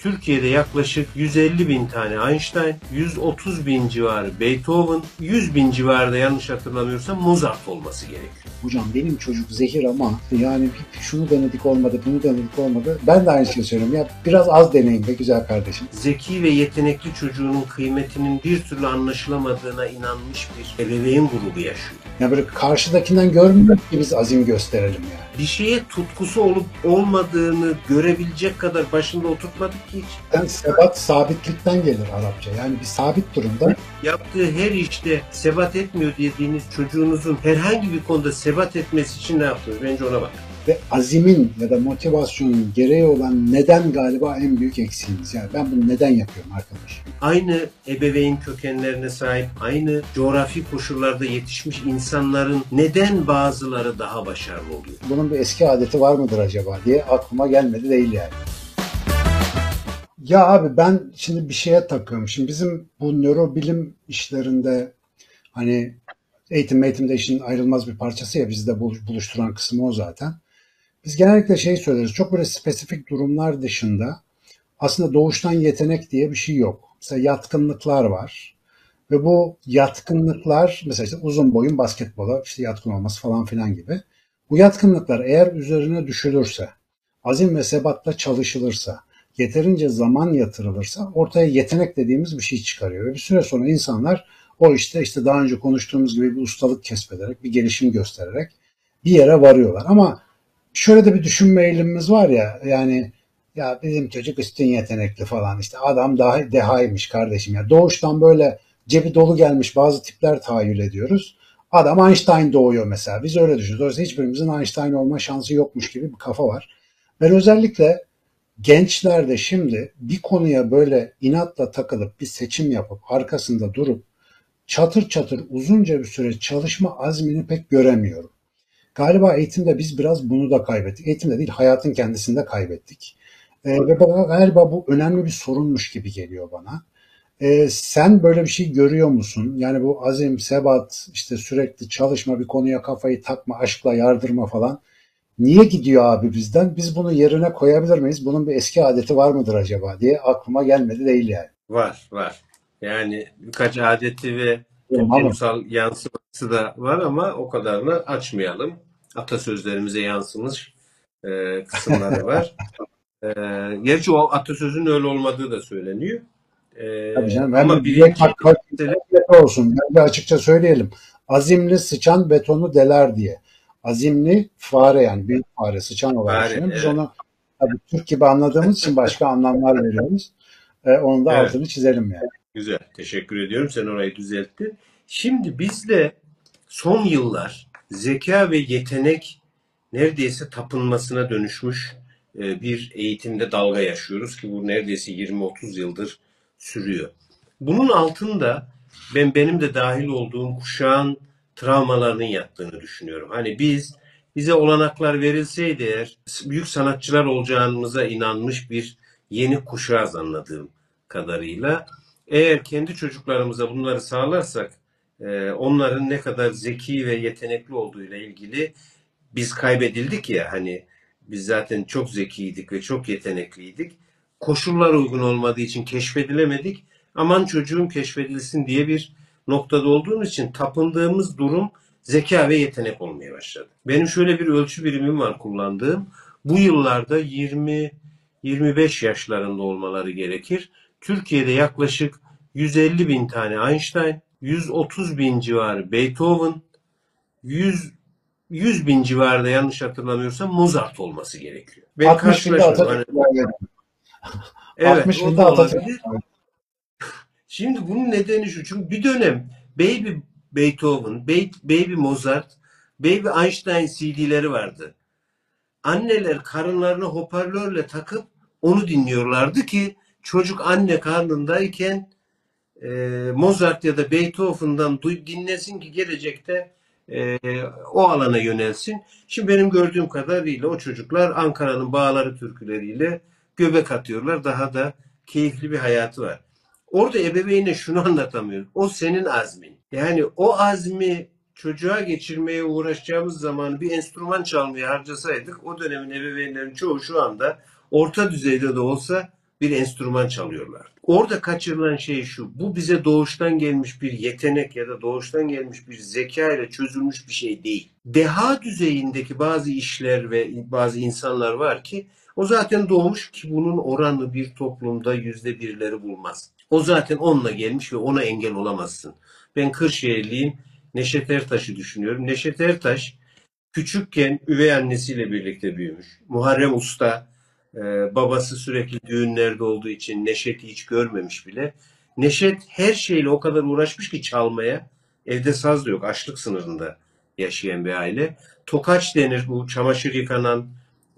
Türkiye'de yaklaşık 150 bin tane Einstein, 130 bin civarı Beethoven, 100 bin civarında yanlış hatırlamıyorsam Mozart olması gerekiyor. Hocam benim çocuk zehir ama yani bir şunu denedik olmadı, bunu denedik olmadı. Ben de aynı şeyi söylüyorum. Ya biraz az deneyin be güzel kardeşim. Zeki ve yetenekli çocuğunun kıymetinin bir türlü anlaşılamadığına inanmış bir ebeveyn grubu yaşıyor. Ya böyle karşıdakinden görmüyor ki biz azim gösterelim yani. Bir şeye tutkusu olup olmadığını görebilecek kadar başında oturtmadık ki hiç. Yani sebat sabitlikten gelir Arapça. Yani bir sabit durumda Yaptığı her işte sebat etmiyor dediğiniz çocuğunuzun herhangi bir konuda sebat etmesi için ne yaptınız? Bence ona bak. Ve azimin ya da motivasyonun gereği olan neden galiba en büyük eksiğimiz. Yani ben bunu neden yapıyorum arkadaş? Aynı ebeveyn kökenlerine sahip, aynı coğrafi koşullarda yetişmiş insanların neden bazıları daha başarılı oluyor? Bunun bir eski adeti var mıdır acaba diye aklıma gelmedi değil yani. Ya abi ben şimdi bir şeye takıyorum. Şimdi bizim bu nörobilim işlerinde hani eğitim eğitimde işin ayrılmaz bir parçası ya bizi de bul- buluşturan kısmı o zaten. Biz genellikle şey söyleriz. Çok böyle spesifik durumlar dışında aslında doğuştan yetenek diye bir şey yok. Mesela yatkınlıklar var. Ve bu yatkınlıklar mesela işte uzun boyun basketbola işte yatkın olması falan filan gibi. Bu yatkınlıklar eğer üzerine düşülürse, azim ve sebatla çalışılırsa, yeterince zaman yatırılırsa ortaya yetenek dediğimiz bir şey çıkarıyor. Ve bir süre sonra insanlar o işte işte daha önce konuştuğumuz gibi bir ustalık kesbederek, bir gelişim göstererek bir yere varıyorlar. Ama şöyle de bir düşünme eğilimimiz var ya yani ya bizim çocuk üstün yetenekli falan işte adam daha dehaymış kardeşim ya doğuştan böyle cebi dolu gelmiş bazı tipler tahayyül ediyoruz. Adam Einstein doğuyor mesela. Biz öyle düşünüyoruz. Dolayısıyla hiçbirimizin Einstein olma şansı yokmuş gibi bir kafa var. Ben özellikle gençlerde şimdi bir konuya böyle inatla takılıp bir seçim yapıp arkasında durup çatır çatır uzunca bir süre çalışma azmini pek göremiyorum. Galiba eğitimde biz biraz bunu da kaybettik. Eğitimde değil hayatın kendisinde kaybettik. Ee, ve bana galiba bu önemli bir sorunmuş gibi geliyor bana. Ee, sen böyle bir şey görüyor musun? Yani bu azim, sebat, işte sürekli çalışma, bir konuya kafayı takma, aşkla yardırma falan. Niye gidiyor abi bizden? Biz bunu yerine koyabilir miyiz? Bunun bir eski adeti var mıdır acaba diye aklıma gelmedi değil yani. Var, var. Yani birkaç adeti ve toplumsal yansıması da var ama o kadarını açmayalım. Atasözlerimize yansımış e, kısımları var. E, gerçi o atasözün öyle olmadığı da söyleniyor. E, tabii canım. ama Ben birinci bak, bak, mesele olsun. Ben de açıkça söyleyelim. Azimli sıçan betonu deler diye. Azimli fare yani büyük fare sıçan olarak Fare, düşünüyorum. Biz evet. onu tabii Türk gibi anladığımız için başka anlamlar veriyoruz. Ee, onun da Evet. altını çizelim yani. Güzel. Teşekkür ediyorum. Sen orayı düzelttin. Şimdi bizde son yıllar zeka ve yetenek neredeyse tapınmasına dönüşmüş e, bir eğitimde dalga yaşıyoruz ki bu neredeyse 20-30 yıldır sürüyor. Bunun altında ben benim de dahil olduğum kuşağın travmalarının yattığını düşünüyorum. Hani biz bize olanaklar verilseydi eğer büyük sanatçılar olacağımıza inanmış bir yeni kuşağız anladığım kadarıyla. Eğer kendi çocuklarımıza bunları sağlarsak e, onların ne kadar zeki ve yetenekli olduğuyla ilgili biz kaybedildik ya hani biz zaten çok zekiydik ve çok yetenekliydik. Koşullar uygun olmadığı için keşfedilemedik. Aman çocuğum keşfedilsin diye bir noktada olduğumuz için tapındığımız durum zeka ve yetenek olmaya başladı. Benim şöyle bir ölçü birimim var kullandığım. Bu yıllarda 20 25 yaşlarında olmaları gerekir. Türkiye'de yaklaşık 150 bin tane Einstein, 130 bin civarı Beethoven, 100 100 bin civarında yanlış hatırlamıyorsam Mozart olması gerekiyor. Ben 60 binde. Atatürk Hani- evet, 60 o binde Atatürk. Şimdi bunun nedeni şu. Çünkü bir dönem Baby Beethoven, Ba- Baby Mozart, Baby Einstein CD'leri vardı. Anneler karınlarına hoparlörle takıp onu dinliyorlardı ki çocuk anne karnındayken e, Mozart ya da Beethoven'dan duy- dinlesin ki gelecekte e, o alana yönelsin. Şimdi benim gördüğüm kadarıyla o çocuklar Ankara'nın bağları türküleriyle göbek atıyorlar. Daha da keyifli bir hayatı var. Orada ebeveyne şunu anlatamıyor. O senin azmin. Yani o azmi çocuğa geçirmeye uğraşacağımız zamanı bir enstrüman çalmaya harcasaydık o dönemin ebeveynlerin çoğu şu anda orta düzeyde de olsa bir enstrüman çalıyorlar. Orada kaçırılan şey şu. Bu bize doğuştan gelmiş bir yetenek ya da doğuştan gelmiş bir zeka ile çözülmüş bir şey değil. Deha düzeyindeki bazı işler ve bazı insanlar var ki o zaten doğmuş ki bunun oranı bir toplumda yüzde birleri bulmaz. O zaten onunla gelmiş ve ona engel olamazsın. Ben Kırşehirliyim. Neşet Ertaş'ı düşünüyorum. Neşet Ertaş küçükken üvey annesiyle birlikte büyümüş. Muharrem Usta e, babası sürekli düğünlerde olduğu için Neşet'i hiç görmemiş bile. Neşet her şeyle o kadar uğraşmış ki çalmaya. Evde saz da yok. Açlık sınırında yaşayan bir aile. Tokaç denir bu çamaşır yıkanan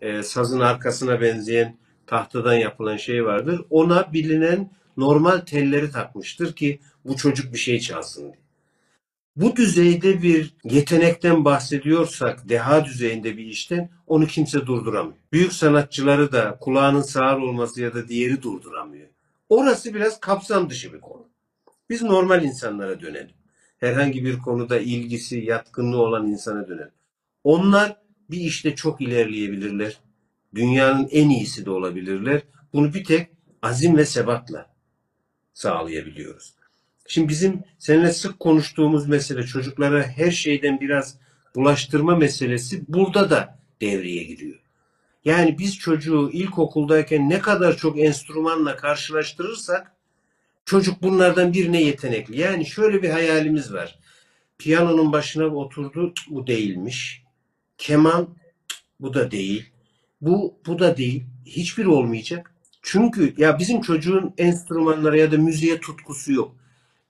e, sazın arkasına benzeyen tahtadan yapılan şey vardır. Ona bilinen normal telleri takmıştır ki bu çocuk bir şey çalsın diye. Bu düzeyde bir yetenekten bahsediyorsak, deha düzeyinde bir işten onu kimse durduramıyor. Büyük sanatçıları da kulağının sağır olması ya da diğeri durduramıyor. Orası biraz kapsam dışı bir konu. Biz normal insanlara dönelim. Herhangi bir konuda ilgisi, yatkınlığı olan insana dönelim. Onlar bir işte çok ilerleyebilirler. Dünyanın en iyisi de olabilirler. Bunu bir tek azim ve sebatla sağlayabiliyoruz. Şimdi bizim seninle sık konuştuğumuz mesele çocuklara her şeyden biraz bulaştırma meselesi burada da devreye giriyor. Yani biz çocuğu ilkokuldayken ne kadar çok enstrümanla karşılaştırırsak çocuk bunlardan birine yetenekli. Yani şöyle bir hayalimiz var. Piyanonun başına oturdu, bu değilmiş. Keman, bu da değil. Bu, bu da değil. Hiçbir olmayacak. Çünkü ya bizim çocuğun enstrümanlara ya da müziğe tutkusu yok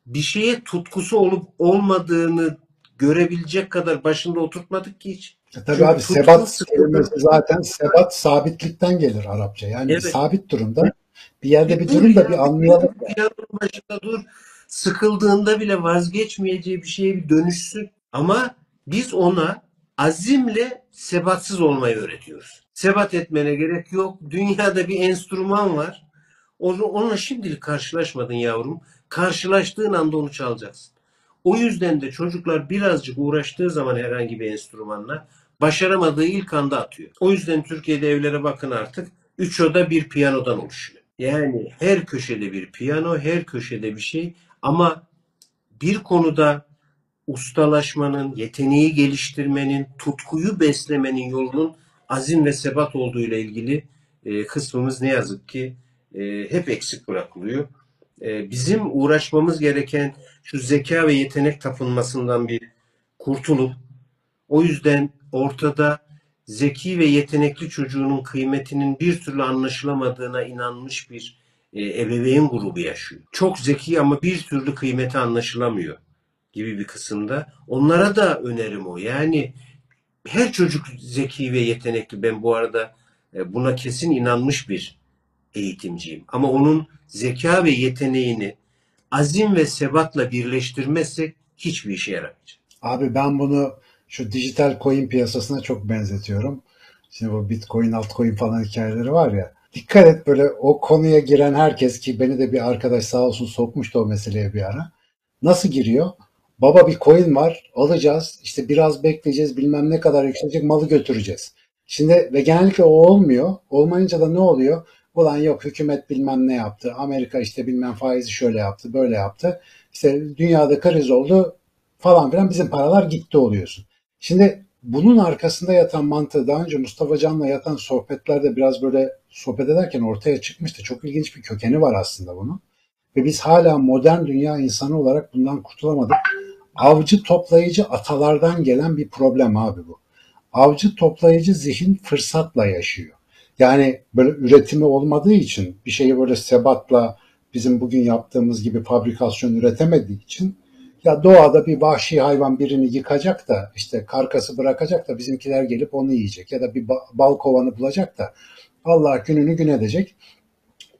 bir şeye tutkusu olup olmadığını görebilecek kadar başında oturtmadık ki hiç. E tabii abi sebat kelimesi zaten sebat sabitlikten gelir Arapça. Yani evet. sabit durumda bir yerde bir, bir durum da bir anlayalım. Piyanonun başında dur. Sıkıldığında bile vazgeçmeyeceği bir şeye bir dönüşsün. Ama biz ona azimle sebatsız olmayı öğretiyoruz. Sebat etmene gerek yok. Dünyada bir enstrüman var. Onunla şimdilik karşılaşmadın yavrum. Karşılaştığın anda onu çalacaksın. O yüzden de çocuklar birazcık uğraştığı zaman herhangi bir enstrümanla başaramadığı ilk anda atıyor. O yüzden Türkiye'de evlere bakın artık. Üç oda bir piyanodan oluşuyor. Yani her köşede bir piyano, her köşede bir şey ama bir konuda ustalaşmanın, yeteneği geliştirmenin, tutkuyu beslemenin yolunun azim ve sebat olduğu ile ilgili e, kısmımız ne yazık ki e, hep eksik bırakılıyor. E, bizim uğraşmamız gereken şu zeka ve yetenek tapınmasından bir kurtulup o yüzden ortada zeki ve yetenekli çocuğunun kıymetinin bir türlü anlaşılamadığına inanmış bir e, ebeveyn grubu yaşıyor. Çok zeki ama bir türlü kıymeti anlaşılamıyor gibi bir kısımda. Onlara da önerim o. Yani her çocuk zeki ve yetenekli. Ben bu arada e, buna kesin inanmış bir eğitimciyim. Ama onun zeka ve yeteneğini azim ve sebatla birleştirmezsek hiçbir işe yaramayacak. Abi ben bunu şu dijital coin piyasasına çok benzetiyorum. Şimdi bu bitcoin, altcoin falan hikayeleri var ya. Dikkat et böyle o konuya giren herkes ki beni de bir arkadaş sağ olsun sokmuştu o meseleye bir ara. Nasıl giriyor? Baba bir coin var alacağız işte biraz bekleyeceğiz bilmem ne kadar yükselecek malı götüreceğiz. Şimdi ve genellikle o olmuyor. Olmayınca da ne oluyor? Ulan yok hükümet bilmem ne yaptı. Amerika işte bilmem faizi şöyle yaptı, böyle yaptı. İşte dünyada kriz oldu falan filan bizim paralar gitti oluyorsun. Şimdi bunun arkasında yatan mantığı daha önce Mustafa Can'la yatan sohbetlerde biraz böyle sohbet ederken ortaya çıkmıştı. Çok ilginç bir kökeni var aslında bunun. Ve biz hala modern dünya insanı olarak bundan kurtulamadık. Avcı toplayıcı atalardan gelen bir problem abi bu. Avcı toplayıcı zihin fırsatla yaşıyor. Yani böyle üretimi olmadığı için bir şeyi böyle sebatla bizim bugün yaptığımız gibi fabrikasyon üretemediği için ya doğada bir vahşi hayvan birini yıkacak da işte karkası bırakacak da bizimkiler gelip onu yiyecek ya da bir bal kovanı bulacak da Allah gününü gün edecek.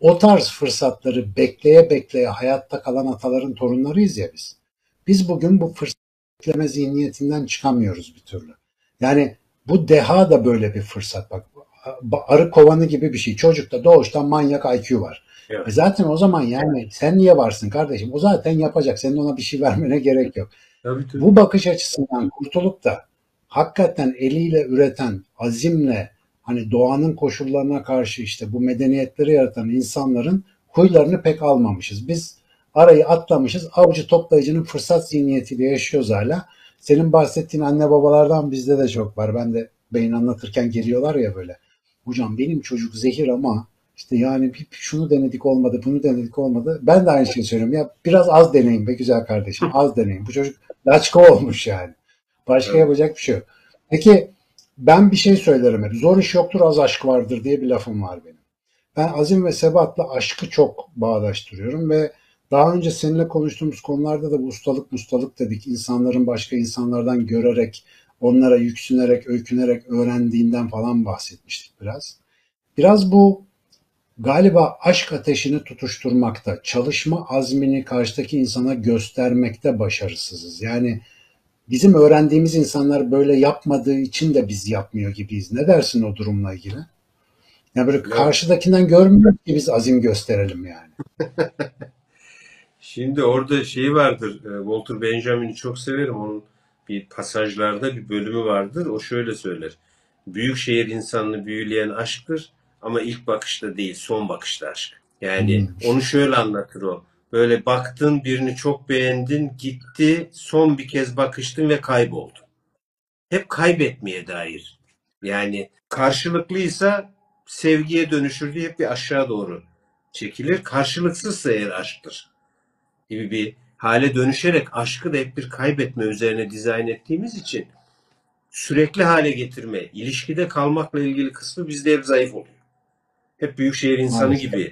O tarz fırsatları bekleye bekleye hayatta kalan ataların torunlarıyız ya biz. Biz bugün bu fırsat bekleme zihniyetinden çıkamıyoruz bir türlü. Yani bu deha da böyle bir fırsat. Bak arı kovanı gibi bir şey. Çocukta doğuştan manyak IQ var. Evet. E zaten o zaman yani sen niye varsın kardeşim? O zaten yapacak. Senin ona bir şey vermene gerek yok. Tabii, tabii. Bu bakış açısından kurtulup da hakikaten eliyle üreten, azimle, hani doğanın koşullarına karşı işte bu medeniyetleri yaratan insanların huylarını pek almamışız. Biz arayı atlamışız. Avcı toplayıcının fırsat zihniyetiyle yaşıyoruz hala. Senin bahsettiğin anne babalardan bizde de çok var. Ben de beyin anlatırken geliyorlar ya böyle. Hocam benim çocuk zehir ama işte yani bir şunu denedik olmadı, bunu denedik olmadı. Ben de aynı şeyi söylüyorum. Ya biraz az deneyin be güzel kardeşim. Az deneyin. Bu çocuk laçka olmuş yani. Başka Evet. yapacak bir şey yok. Peki ben bir şey söylerim hep. Zor iş yoktur az aşk vardır diye bir lafım var benim. Ben azim ve sebatla aşkı çok bağdaştırıyorum ve daha önce seninle konuştuğumuz konularda da bu ustalık mustalık dedik. İnsanların başka insanlardan görerek, onlara yüksünerek, öykünerek öğrendiğinden falan bahsetmiştik biraz. Biraz bu galiba aşk ateşini tutuşturmakta, çalışma azmini karşıdaki insana göstermekte başarısızız. Yani bizim öğrendiğimiz insanlar böyle yapmadığı için de biz yapmıyor gibiyiz. Ne dersin o durumla ilgili? Ya böyle karşıdakinden görmüyor ki biz azim gösterelim yani. Şimdi orada şey vardır. e, Walter Benjamin'i çok severim. Onun bir pasajlarda bir bölümü vardır. O şöyle söyler. Büyük şehir insanını büyüleyen aşktır ama ilk bakışta değil, son bakışta aşk. Yani Hmm. onu şöyle anlatır o. Böyle baktın birini çok beğendin, gitti, son bir kez bakıştın ve kayboldu. Hep kaybetmeye dair. Yani karşılıklıysa sevgiye dönüşür diye hep bir aşağı doğru çekilir. Karşılıksızsa eğer aşktır gibi bir hale dönüşerek aşkı da hep bir kaybetme üzerine dizayn ettiğimiz için sürekli hale getirme, ilişkide kalmakla ilgili kısmı bizde hep zayıf oluyor. Hep büyükşehir insanı Maalesef. gibi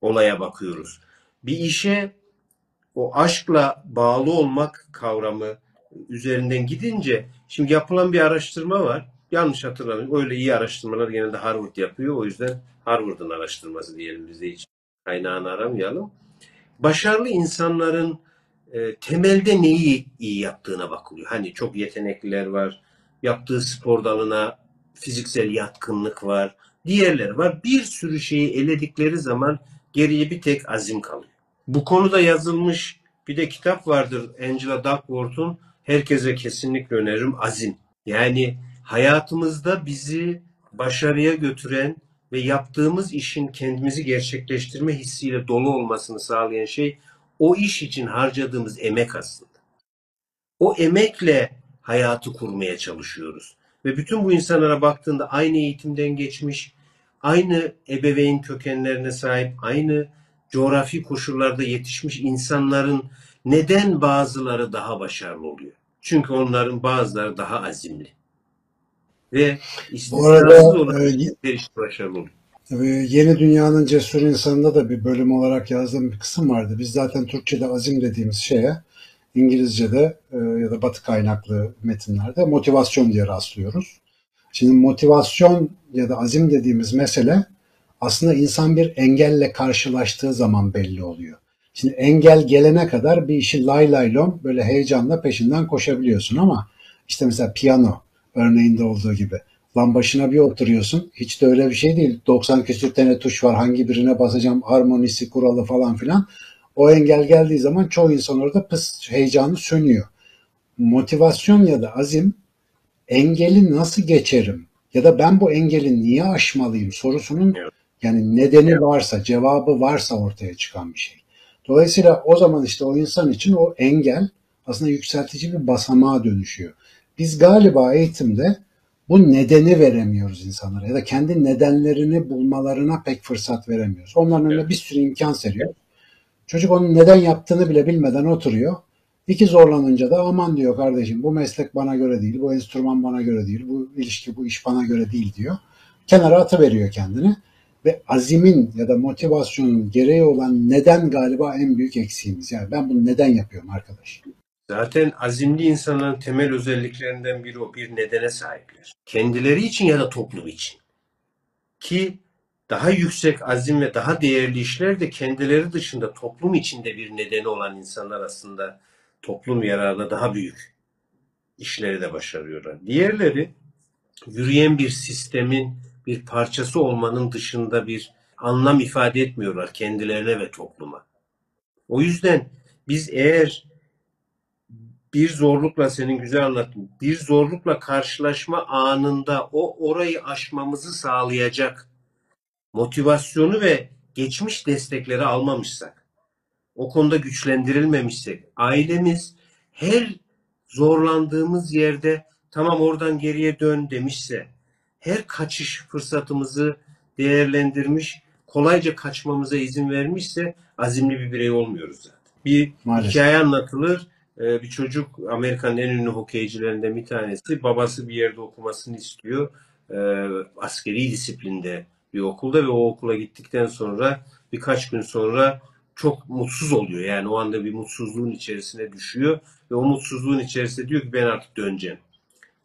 olaya bakıyoruz. Bir işe o aşkla bağlı olmak kavramı üzerinden gidince şimdi yapılan bir araştırma var. Yanlış hatırlamıyorum. Öyle iyi araştırmalar genelde Harvard yapıyor. O yüzden Harvard'ın araştırması diyelim biz de hiç kaynağını aramayalım. Başarılı insanların e, temelde neyi iyi yaptığına bakılıyor. Hani çok yetenekliler var. Yaptığı spor dalına fiziksel yatkınlık var. Diğerleri var. Bir sürü şeyi eledikleri zaman geriye bir tek azim kalıyor. Bu konuda yazılmış bir de kitap vardır Angela Duckworth'un. Herkese kesinlikle öneririm Azim. Yani hayatımızda bizi başarıya götüren ve yaptığımız işin kendimizi gerçekleştirme hissiyle dolu olmasını sağlayan şey o iş için harcadığımız emek aslında. O emekle hayatı kurmaya çalışıyoruz. Ve bütün bu insanlara baktığında aynı eğitimden geçmiş, aynı ebeveyn kökenlerine sahip, aynı coğrafi koşullarda yetişmiş insanların neden bazıları daha başarılı oluyor? Çünkü onların bazıları daha azimli. Ve istisnasız olarak e, başarılı oluyor. Yeni Dünyanın Cesur İnsanı'nda da bir bölüm olarak yazdığım bir kısım vardı. Biz zaten Türkçe'de azim dediğimiz şeye İngilizce'de e, ya da batı kaynaklı metinlerde motivasyon diye rastlıyoruz. Şimdi motivasyon ya da azim dediğimiz mesele aslında insan bir engelle karşılaştığı zaman belli oluyor. Şimdi engel gelene kadar bir işi lay lay lom böyle heyecanla peşinden koşabiliyorsun ama işte mesela piyano örneğinde olduğu gibi lan başına bir oturuyorsun hiç de öyle bir şey değil. 90 küsür tane tuş var hangi birine basacağım harmonisi kuralı falan filan. O engel geldiği zaman çoğu insan orada pıs heyecanı sönüyor. Motivasyon ya da azim engeli nasıl geçerim ya da ben bu engeli niye aşmalıyım sorusunun yani nedeni varsa, cevabı varsa ortaya çıkan bir şey. Dolayısıyla o zaman işte o insan için o engel aslında yükseltici bir basamağa dönüşüyor. Biz galiba eğitimde bu nedeni veremiyoruz insanlara ya da kendi nedenlerini bulmalarına pek fırsat veremiyoruz. Onların önüne Evet. bir sürü imkan seriyor. Çocuk onun neden yaptığını bile bilmeden oturuyor. İki zorlanınca da aman diyor kardeşim bu meslek bana göre değil, bu enstrüman bana göre değil, bu ilişki, bu iş bana göre değil diyor. Kenara atıveriyor kendini. Ve azimin ya da motivasyonun gereği olan neden galiba en büyük eksiğimiz. Yani ben bunu neden yapıyorum arkadaş? Zaten azimli insanların temel özelliklerinden biri o. Bir nedene sahipler. Kendileri için ya da toplum için. Ki daha yüksek azim ve daha değerli işler de kendileri dışında toplum içinde bir nedeni olan insanlar aslında toplum yararına daha büyük işleri de başarıyorlar. Diğerleri yürüyen bir sistemin bir parçası olmanın dışında bir anlam ifade etmiyorlar kendilerine ve topluma. O yüzden biz eğer bir zorlukla senin güzel anlattın. Bir zorlukla karşılaşma anında o orayı aşmamızı sağlayacak motivasyonu ve geçmiş destekleri almamışsak, o konuda güçlendirilmemişsek, ailemiz her zorlandığımız yerde tamam oradan geriye dön demişse, her kaçış fırsatımızı değerlendirmiş, kolayca kaçmamıza izin vermişse azimli bir birey olmuyoruz zaten. Bir Maalesef. hikaye anlatılır. Ee, Bir çocuk Amerika'nın en ünlü hokeycilerinden bir tanesi. Babası bir yerde okumasını istiyor. Ee, Askeri disiplinde bir okulda ve o okula gittikten sonra birkaç gün sonra çok mutsuz oluyor. Yani o anda bir mutsuzluğun içerisine düşüyor ve o mutsuzluğun içerisinde diyor ki ben artık döneceğim.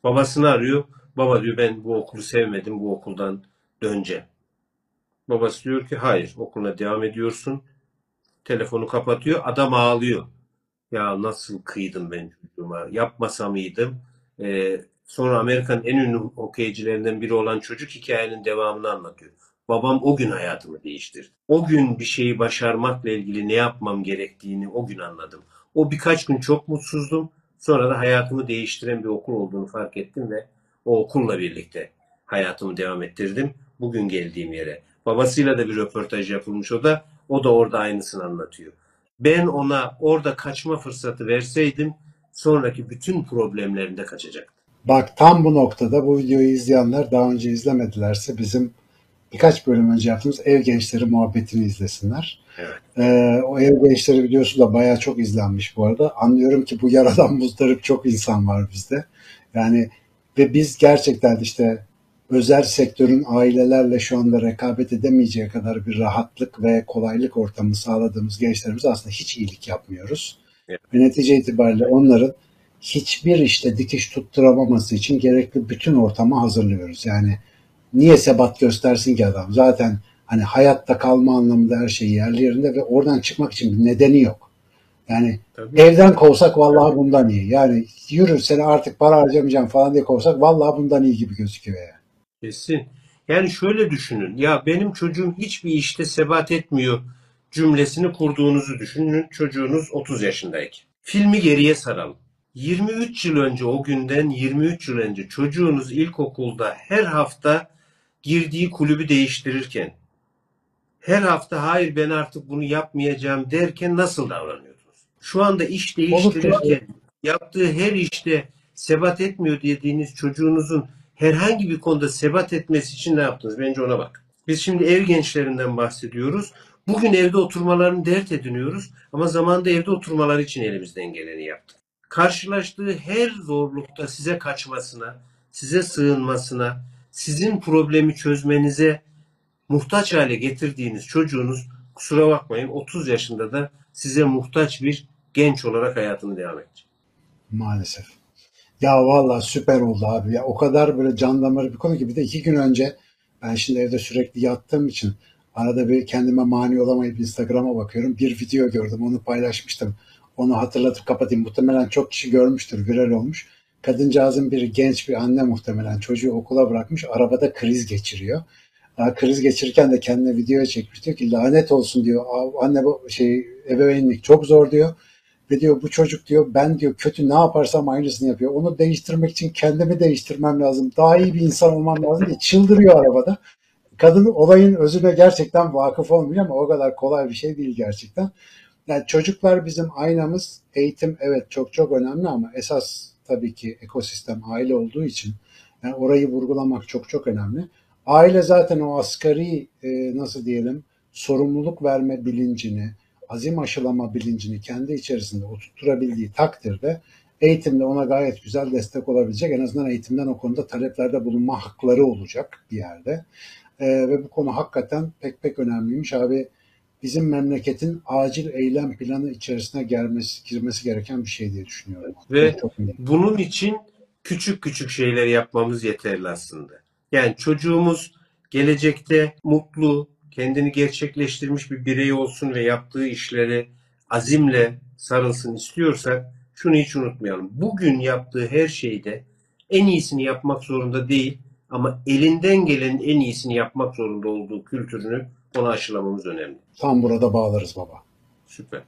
Babasını arıyor. Baba diyor ben bu okulu sevmedim. Bu okuldan döneceğim. Babası diyor ki hayır okuluna devam ediyorsun. Telefonu kapatıyor. Adam ağlıyor. Ya nasıl kıydım ben çocuğuma? Yapmasa mıydım? Ee, sonra Amerika'nın en ünlü hokeycilerinden biri olan çocuk hikayenin devamını anlatıyor. Babam o gün hayatımı değiştirdi. O gün bir şeyi başarmakla ilgili ne yapmam gerektiğini o gün anladım. O birkaç gün çok mutsuzdum. Sonra da hayatımı değiştiren bir okul olduğunu fark ettim ve o okulla birlikte hayatımı devam ettirdim. Bugün geldiğim yere. Babasıyla da bir röportaj yapılmış o da. O da orada aynısını anlatıyor. Ben ona orada kaçma fırsatı verseydim sonraki bütün problemlerinde kaçacaktı. Bak tam bu noktada bu videoyu izleyenler daha önce izlemedilerse bizim birkaç bölüm önce yaptığımız ev gençleri muhabbetini izlesinler. Evet. Ee, o ev gençleri videosu da bayağı çok izlenmiş bu arada. Anlıyorum ki bu yaradan muzdarip çok insan var bizde. Yani ve biz gerçekten işte özel sektörün ailelerle şu anda rekabet edemeyeceği kadar bir rahatlık ve kolaylık ortamı sağladığımız gençlerimize aslında hiç iyilik yapmıyoruz. Evet. Ve netice itibariyle onların hiçbir işte dikiş tutturamaması için gerekli bütün ortamı hazırlıyoruz. Yani niye sebat göstersin ki adam? Zaten hani hayatta kalma anlamında her şey yerli yerinde ve oradan çıkmak için bir nedeni yok. Yani Tabii. evden kovsak vallahi bundan iyi. Yani yürü seni artık para harcamayacağım falan diye kovsak vallahi bundan iyi gibi gözüküyor yani. Kesin. Yani şöyle düşünün. Ya benim çocuğum hiçbir işte sebat etmiyor cümlesini kurduğunuzu düşünün. Çocuğunuz 30 yaşındayken. Filmi geriye saralım. 23 yıl önce o günden 23 yıl önce çocuğunuz ilkokulda her hafta girdiği kulübü değiştirirken her hafta hayır ben artık bunu yapmayacağım derken nasıl davranıyordunuz? Şu anda iş değiştirirken yaptığı her işte sebat etmiyor dediğiniz çocuğunuzun herhangi bir konuda sebat etmesi için ne yaptınız? Bence ona bak. Biz şimdi ev gençlerinden bahsediyoruz. Bugün evde oturmalarını dert ediniyoruz ama zamanda evde oturmaları için elimizden geleni yaptık. Karşılaştığı her zorlukta size kaçmasına, size sığınmasına, sizin problemi çözmenize muhtaç hale getirdiğiniz çocuğunuz kusura bakmayın 30 yaşında da size muhtaç bir genç olarak hayatını devam edecek. Maalesef. Ya valla süper oldu abi. Ya o kadar böyle can damarı bir konu ki bir de iki gün önce ben şimdi evde sürekli yattığım için arada bir kendime mani olamayıp Instagram'a bakıyorum. Bir video gördüm onu paylaşmıştım. Onu hatırlatıp kapatayım. Muhtemelen çok kişi görmüştür. Viral olmuş. Kadıncağızın bir genç bir anne muhtemelen çocuğu okula bırakmış. Arabada kriz geçiriyor. Daha kriz geçirirken de kendine video çekmiş. Diyor ki lanet olsun diyor. Anne bu şey ebeveynlik çok zor diyor. Ve diyor bu çocuk diyor ben diyor kötü ne yaparsam aynısını yapıyor. Onu değiştirmek için kendimi değiştirmem lazım. Daha iyi bir insan olmam lazım diye çıldırıyor arabada. Kadın olayın özüne gerçekten vakıf olmuyor ama o kadar kolay bir şey değil gerçekten. Yani çocuklar bizim aynamız. Eğitim evet çok çok önemli ama esas tabii ki ekosistem aile olduğu için yani orayı vurgulamak çok çok önemli. Aile zaten o asgari e, nasıl diyelim sorumluluk verme bilincini, azim aşılama bilincini kendi içerisinde oturtturabildiği takdirde eğitimde ona gayet güzel destek olabilecek. En azından eğitimden o konuda taleplerde bulunma hakları olacak bir yerde. Ee, ve bu konu hakikaten pek pek önemliymiş abi. Bizim memleketin acil eylem planı içerisine gelmesi, girmesi gereken bir şey diye düşünüyorum. Ve Çok bunun için küçük küçük şeyler yapmamız yeterli aslında. Yani çocuğumuz gelecekte mutlu, kendini gerçekleştirmiş bir birey olsun ve yaptığı işleri azimle sarılsın istiyorsak şunu hiç unutmayalım. Bugün yaptığı her şeyde en iyisini yapmak zorunda değil ama elinden gelenin en iyisini yapmak zorunda olduğu kültürünü ona aşılamamız önemli. Tam burada bağlarız baba. Süper.